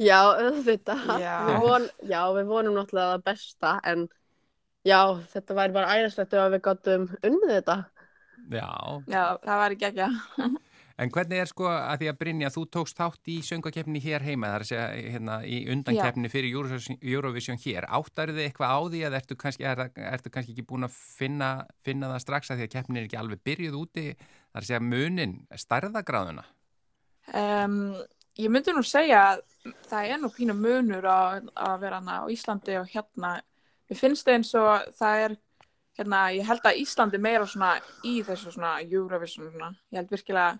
já, auðvitað Já. við, von, já, við vonum náttúrulega það besta en já, þetta væri bara æðislegt ef við gáttum unnið þetta Já. Já, það var ekki ekki En hvernig er sko að því að Brynja, þú tókst þátt í söngakefni hér heima, þar að segja hérna, í undankefni fyrir Eurovision, Eurovision hér. Áttar þið eitthvað á því að ertu kannski, er, ertu kannski ekki búin að finna, finna það strax að því að keppnin er ekki alveg byrjuð úti, þar að segja munin, stærðagráðuna? um, Ég myndi nú segja að það er nú pínu munur að, að vera hana á Íslandi og hérna Mér finnst það eins og það er hérna, ég held að Íslandi meira svona í þessu svona Eurovision svona. Ég held virkilega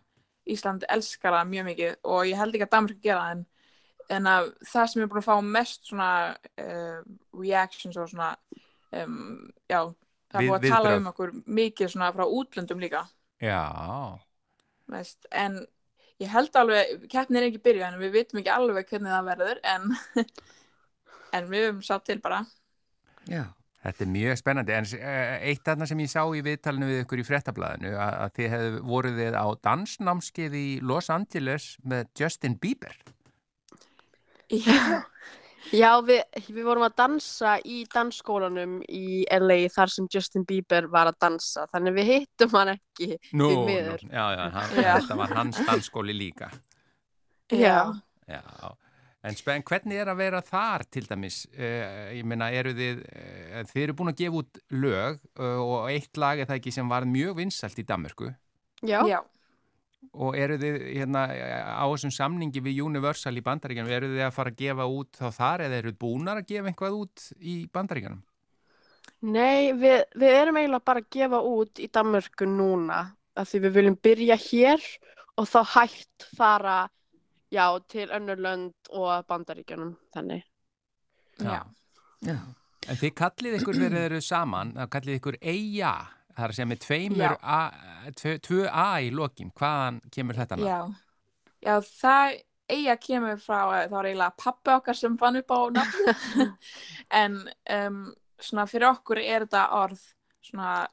Ísland elskar það mjög mikið og ég held ekki að Danmark gera það en, en að það sem er búin að fá mest svona uh, reactions og svona um, já, það er búin að tala viðbrögð. um okkur mikið svona frá útlöndum líka Já, veist, en ég held alveg, keppnin er ekki byrjað en við vitum ekki alveg hvernig það verður en, en við höfum sá til bara Já. Þetta er mjög spennandi, en eh, eitt þarna sem ég sá í viðtalinu við ykkur í fréttablaðinu að, að þið hefðu voruð þið á dansnámskeið í Los Angeles með Justin Bieber. Já, Já, við, við vorum að dansa í dansskólanum í LA þar sem Justin Bieber var að dansa, þannig við hittum hann ekki. Nú, nú, miður. já, já, hann, Já. þetta var hans dansskóli líka. Já. Já, en spenn, hvernig er að vera þar til dæmis? Uh, ég meina, eru þið, uh, þið eru búin að gefa út lög uh, og eitt lag er það ekki sem var mjög vinsalt í Danmörku Já. já, og eru þið hérna á þessum samningi við Universal í Bandaríkanum, eru þið að fara að gefa út þá þar eða eru þið búnar að gefa eitthvað út í Bandaríkanum? Nei, við, við erum eiginlega bara að gefa út í Danmörku núna af því við viljum byrja hér og þá hægt fara já, til önnur lönd og bandaríkjunum þannig. já, Já. En þið kallið ykkur þegar þið eru saman, þá kallið ykkur EIA, það er að segja með tveimur. A, tvö, tvö A í lokin, hvaðan kemur þetta nafn? já já, það eiga kemur frá það var eiginlega pappi okkar sem fann upp á nafni en um, svona fyrir okkur er þetta orð svona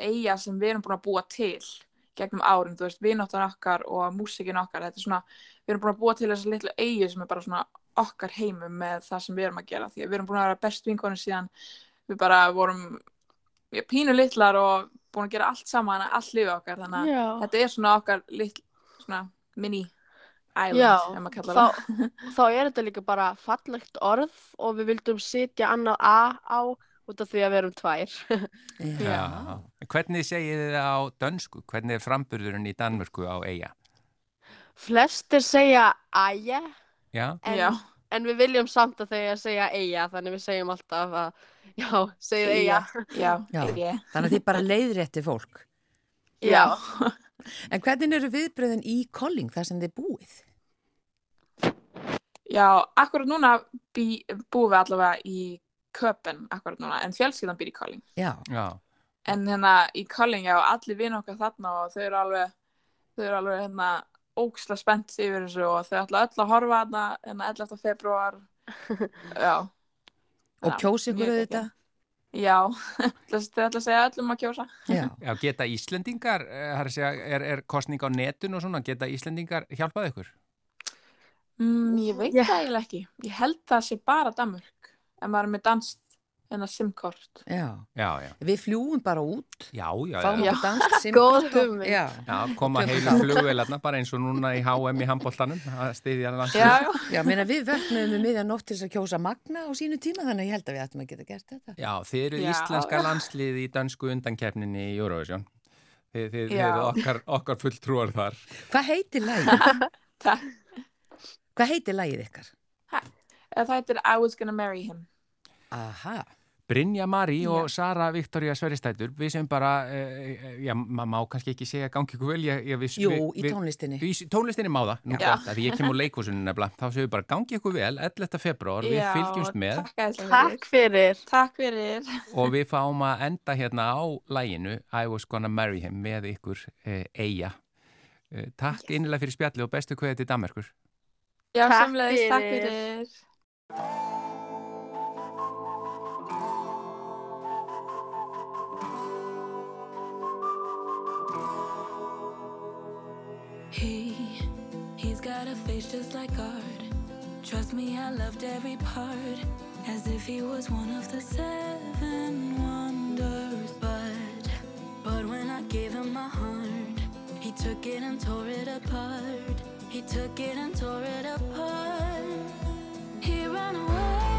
eiga sem við erum búin að búa til gegnum árin, þú veist, vináttan okkar og músikin okkar, þetta er svona við erum búin að búa til þessa litlu eigi sem er bara svona okkar heimum með það sem við erum að gera því að við erum búin að vera best vinkonir síðan við bara vorum já, pínu litlar og búin að gera allt saman allt lífið okkar, þannig að Já. þetta er svona okkar lit, svona mini island, Já, þá, þá er þetta líka bara fallegt orð og við vildum setja annað A á út af því að við erum tvær. Já. Hvernig segið þið á dönsku? Hvernig er framburðurinn í Danmörku á EIA? Flestir segja æja Já, en, Já. en við viljum samt að þegar segja eiga þannig við segjum alltaf að já, segið eiga. já, Já. já. Þannig að þið bara leiðrétti fólk. Já. En hvernig eru viðbröðin í Colling þar sem þið búið? já, akkurat núna bý, búum við allavega í Köpen akkurat núna, en fjölskyldan býr í Colling Já. já, en hérna í Colling, já, allir vinn okkar þarna og þau eru alveg þau eru alveg hérna óksla spennt yfir þessu og þau ætla öll að horfa þarna hérna 11. februar já Og kjósi ykkur auðvitað? já, þau ætla að segja öllum að kjósa Já. já geta Íslendingar, eh, er, að segja, er, er kostning á netun og svona, geta Íslendingar hjálpað ykkur? mm, ég veit það eiginlega ekki ég held það sé bara Danmörk en maður er með danst simkort Já. Já, já, Við fljúum bara út, já, já, fáum já. simkort hugmynd. Já. Já, koma heilu þátt. flugvélarna bara eins og núna í HM í handbóltanum að styðja já, landslið. já, Já, meina við vöknum með miðjan nótt til þess að kjósa Magna á sínu tíma þannig að ég held að við ættum að geta gert þetta. Já, þið eru Já, íslenska landslið í dansku undankeppninni í Eurovision. Þið, þið, eru okkar, okkar fulltrúar þar. Hvað heitir lagið? takk Hvað heitir lagið ykkar? Eh, það heitir I was gonna marry him Aha. Brynja Marí og. Sara Viktoria Sveristætur, við sem bara, uh, já, maður má kannski ekki segja gangi ykkur vel, ég, ég, við, Jú, við, í tónlistinni. Í tónlistinni má það, nú gott, að því ég kem úr leikúsinu nefnilega, þá séum við bara gangi ykkur vel, 11. februar, við Já, fylgjumst með takk, Takk fyrir. takk fyrir og við fáum að enda hérna á læginu I was gonna marry him með ykkur uh, eiga. Uh, takk innilega fyrir spjalli og bestu kveðið til Danmarkur. já, Takk samleiðis, takk fyrir. Trust me, I loved every part, as if he was one of the seven wonders. But, but when I gave him my heart, he took it and tore it apart. He took it and tore it apart. He ran away.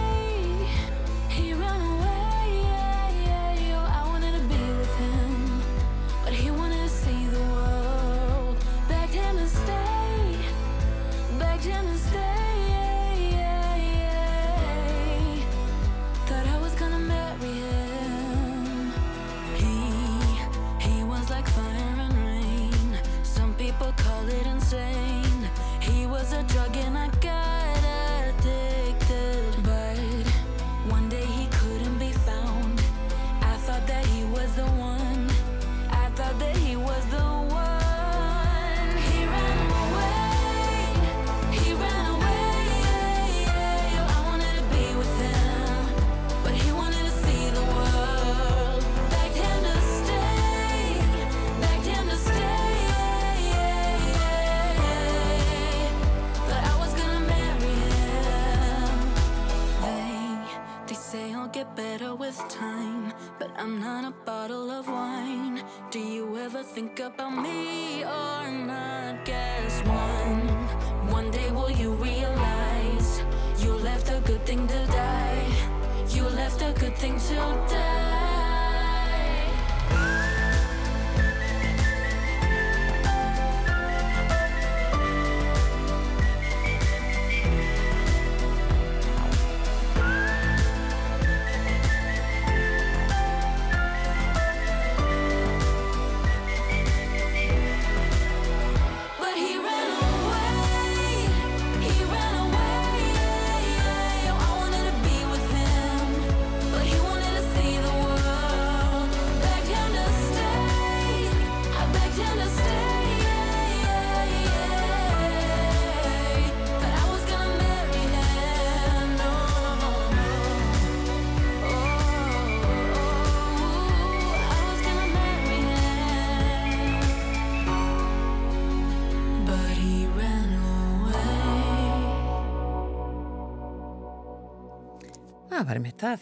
Það var einmitt það.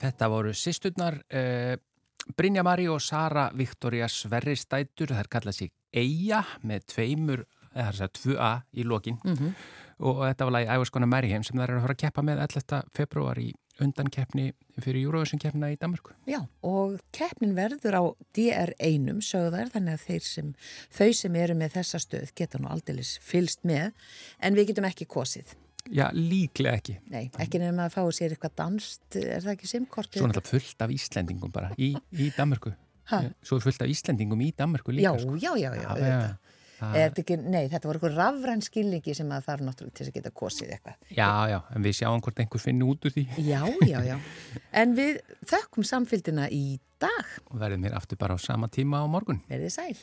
Þetta voru sýsturnar uh, Brynja Mari og Sara Viktoria Sverristætur, þær kalla sig Eija með tveimur, eða þess að tvö A í lokin Mhm. og þetta var lagi marry him sem þær eru að fara að keppa með 11. februar í undankeppni fyrir Eurovision keppna í Danmarku. Já, og keppnin verður á DR1 sögðar, þannig að þeir sem, þau sem eru með þessa stöð geta nú aldeilis fylst með, en við getum ekki kosið. Já, líklega ekki. Nei, ekki nefnum að fáið sér eitthvað danst, er það ekki simkortið? Svo náttúrulega fullt af Íslendingum bara í, í Danmarku. Ha? Svo er fullt af Íslendingum í Danmarku líka. sko. já, já, já, Já, já. Það- Er þetta ekki, nei, þetta voru eitthvað rafræn skilningi sem að þarf náttúrulega til að geta kosið eitthvað. Já, já, en við sjáum hvort einhver finnir út úr því Já, já, já. En við þökkum samfélgina í dag. og verðum hér aftur bara á sama tíma á morgun. Verðið sæl.